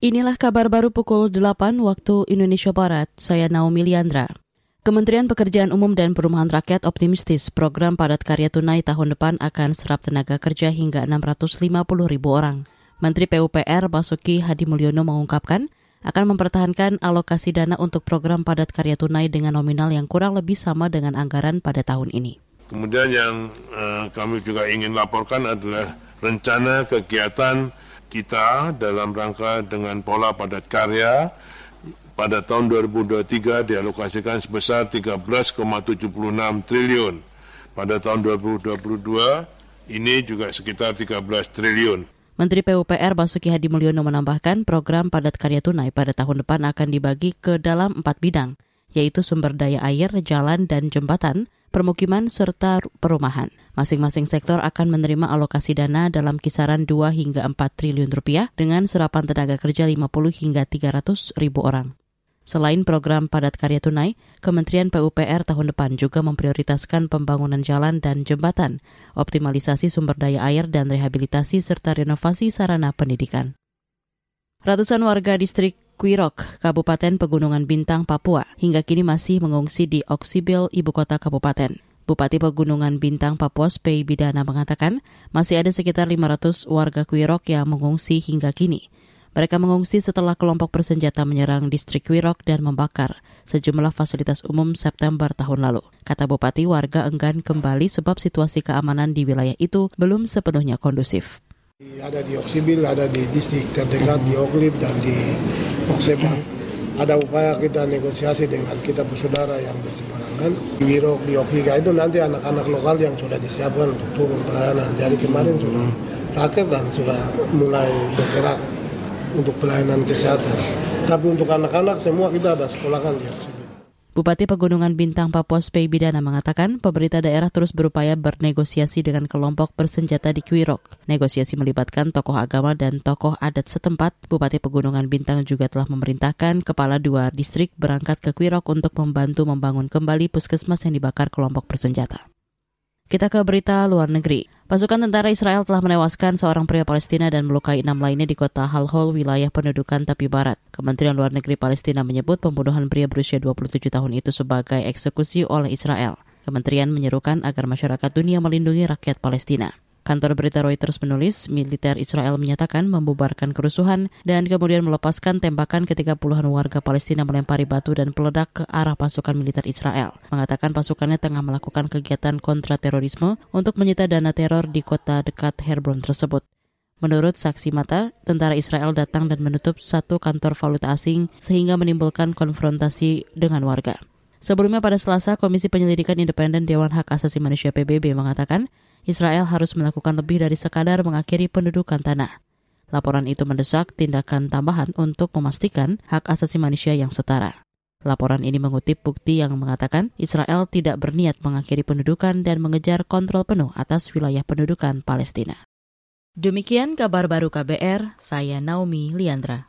Inilah kabar baru pukul 8 waktu Indonesia Barat. Saya Naomi Liandra. Kementerian Pekerjaan Umum dan Perumahan Rakyat optimistis program padat karya tunai tahun depan akan serap tenaga kerja hingga 650 ribu orang. Menteri PUPR Basuki Hadi Mulyono mengungkapkan akan mempertahankan alokasi dana untuk program padat karya tunai dengan nominal yang kurang lebih sama dengan anggaran pada tahun ini. Kemudian yang uh, kami juga ingin laporkan adalah rencana kegiatan kita dalam rangka dengan pola padat karya pada tahun 2023 dialokasikan sebesar 13,76 triliun. Pada tahun 2022 ini juga sekitar 13 triliun. Menteri PUPR Basuki Hadi Mulyono menambahkan program padat karya tunai pada tahun depan akan dibagi ke dalam empat bidang, yaitu sumber daya air, jalan, dan jembatan, permukiman, serta perumahan. Masing-masing sektor akan menerima alokasi dana dalam kisaran 2 hingga 4 triliun rupiah dengan serapan tenaga kerja 50 hingga 300 ribu orang. Selain program padat karya tunai, Kementerian PUPR tahun depan juga memprioritaskan pembangunan jalan dan jembatan, optimalisasi sumber daya air dan rehabilitasi serta renovasi sarana pendidikan. Ratusan warga distrik Kuirok, Kabupaten Pegunungan Bintang, Papua, hingga kini masih mengungsi di Oksibil, ibu kota kabupaten. Bupati Pegunungan Bintang Papua Spei Bidana mengatakan masih ada sekitar 500 warga Kuirok yang mengungsi hingga kini. Mereka mengungsi setelah kelompok bersenjata menyerang distrik Kuirok dan membakar sejumlah fasilitas umum September tahun lalu. Kata Bupati, warga enggan kembali sebab situasi keamanan di wilayah itu belum sepenuhnya kondusif. Ada di Oksibil, ada di distrik terdekat di Oklip dan di Oksebang. Ada upaya kita negosiasi dengan kita bersaudara yang berseberangan. Di Okhiga itu nanti anak-anak lokal yang sudah disiapkan untuk turun pelayanan. Jadi kemarin sudah rakyat dan sudah mulai bergerak untuk pelayanan kesehatan. Tapi untuk anak-anak semua kita ada sekolahkan di Oksibil. Bupati Pegunungan Bintang Papua Spei Bidana mengatakan pemerintah daerah terus berupaya bernegosiasi dengan kelompok bersenjata di Kuirok. Negosiasi melibatkan tokoh agama dan tokoh adat setempat. Bupati Pegunungan Bintang juga telah memerintahkan kepala dua distrik berangkat ke Kuirok untuk membantu membangun kembali puskesmas yang dibakar kelompok bersenjata. Kita ke berita luar negeri. Pasukan tentara Israel telah menewaskan seorang pria Palestina dan melukai enam lainnya di kota Halhol, wilayah pendudukan tepi barat. Kementerian Luar Negeri Palestina menyebut pembunuhan pria berusia 27 tahun itu sebagai eksekusi oleh Israel. Kementerian menyerukan agar masyarakat dunia melindungi rakyat Palestina. Kantor berita Reuters menulis, militer Israel menyatakan membubarkan kerusuhan dan kemudian melepaskan tembakan ketika puluhan warga Palestina melempari batu dan peledak ke arah pasukan militer Israel. Mengatakan pasukannya tengah melakukan kegiatan kontraterorisme untuk menyita dana teror di kota dekat Hebron tersebut. Menurut saksi mata, tentara Israel datang dan menutup satu kantor valuta asing sehingga menimbulkan konfrontasi dengan warga. Sebelumnya pada Selasa, Komisi Penyelidikan Independen Dewan Hak Asasi Manusia PBB mengatakan Israel harus melakukan lebih dari sekadar mengakhiri pendudukan tanah. Laporan itu mendesak tindakan tambahan untuk memastikan hak asasi manusia yang setara. Laporan ini mengutip bukti yang mengatakan Israel tidak berniat mengakhiri pendudukan dan mengejar kontrol penuh atas wilayah pendudukan Palestina. Demikian kabar baru KBR, saya Naomi Liandra.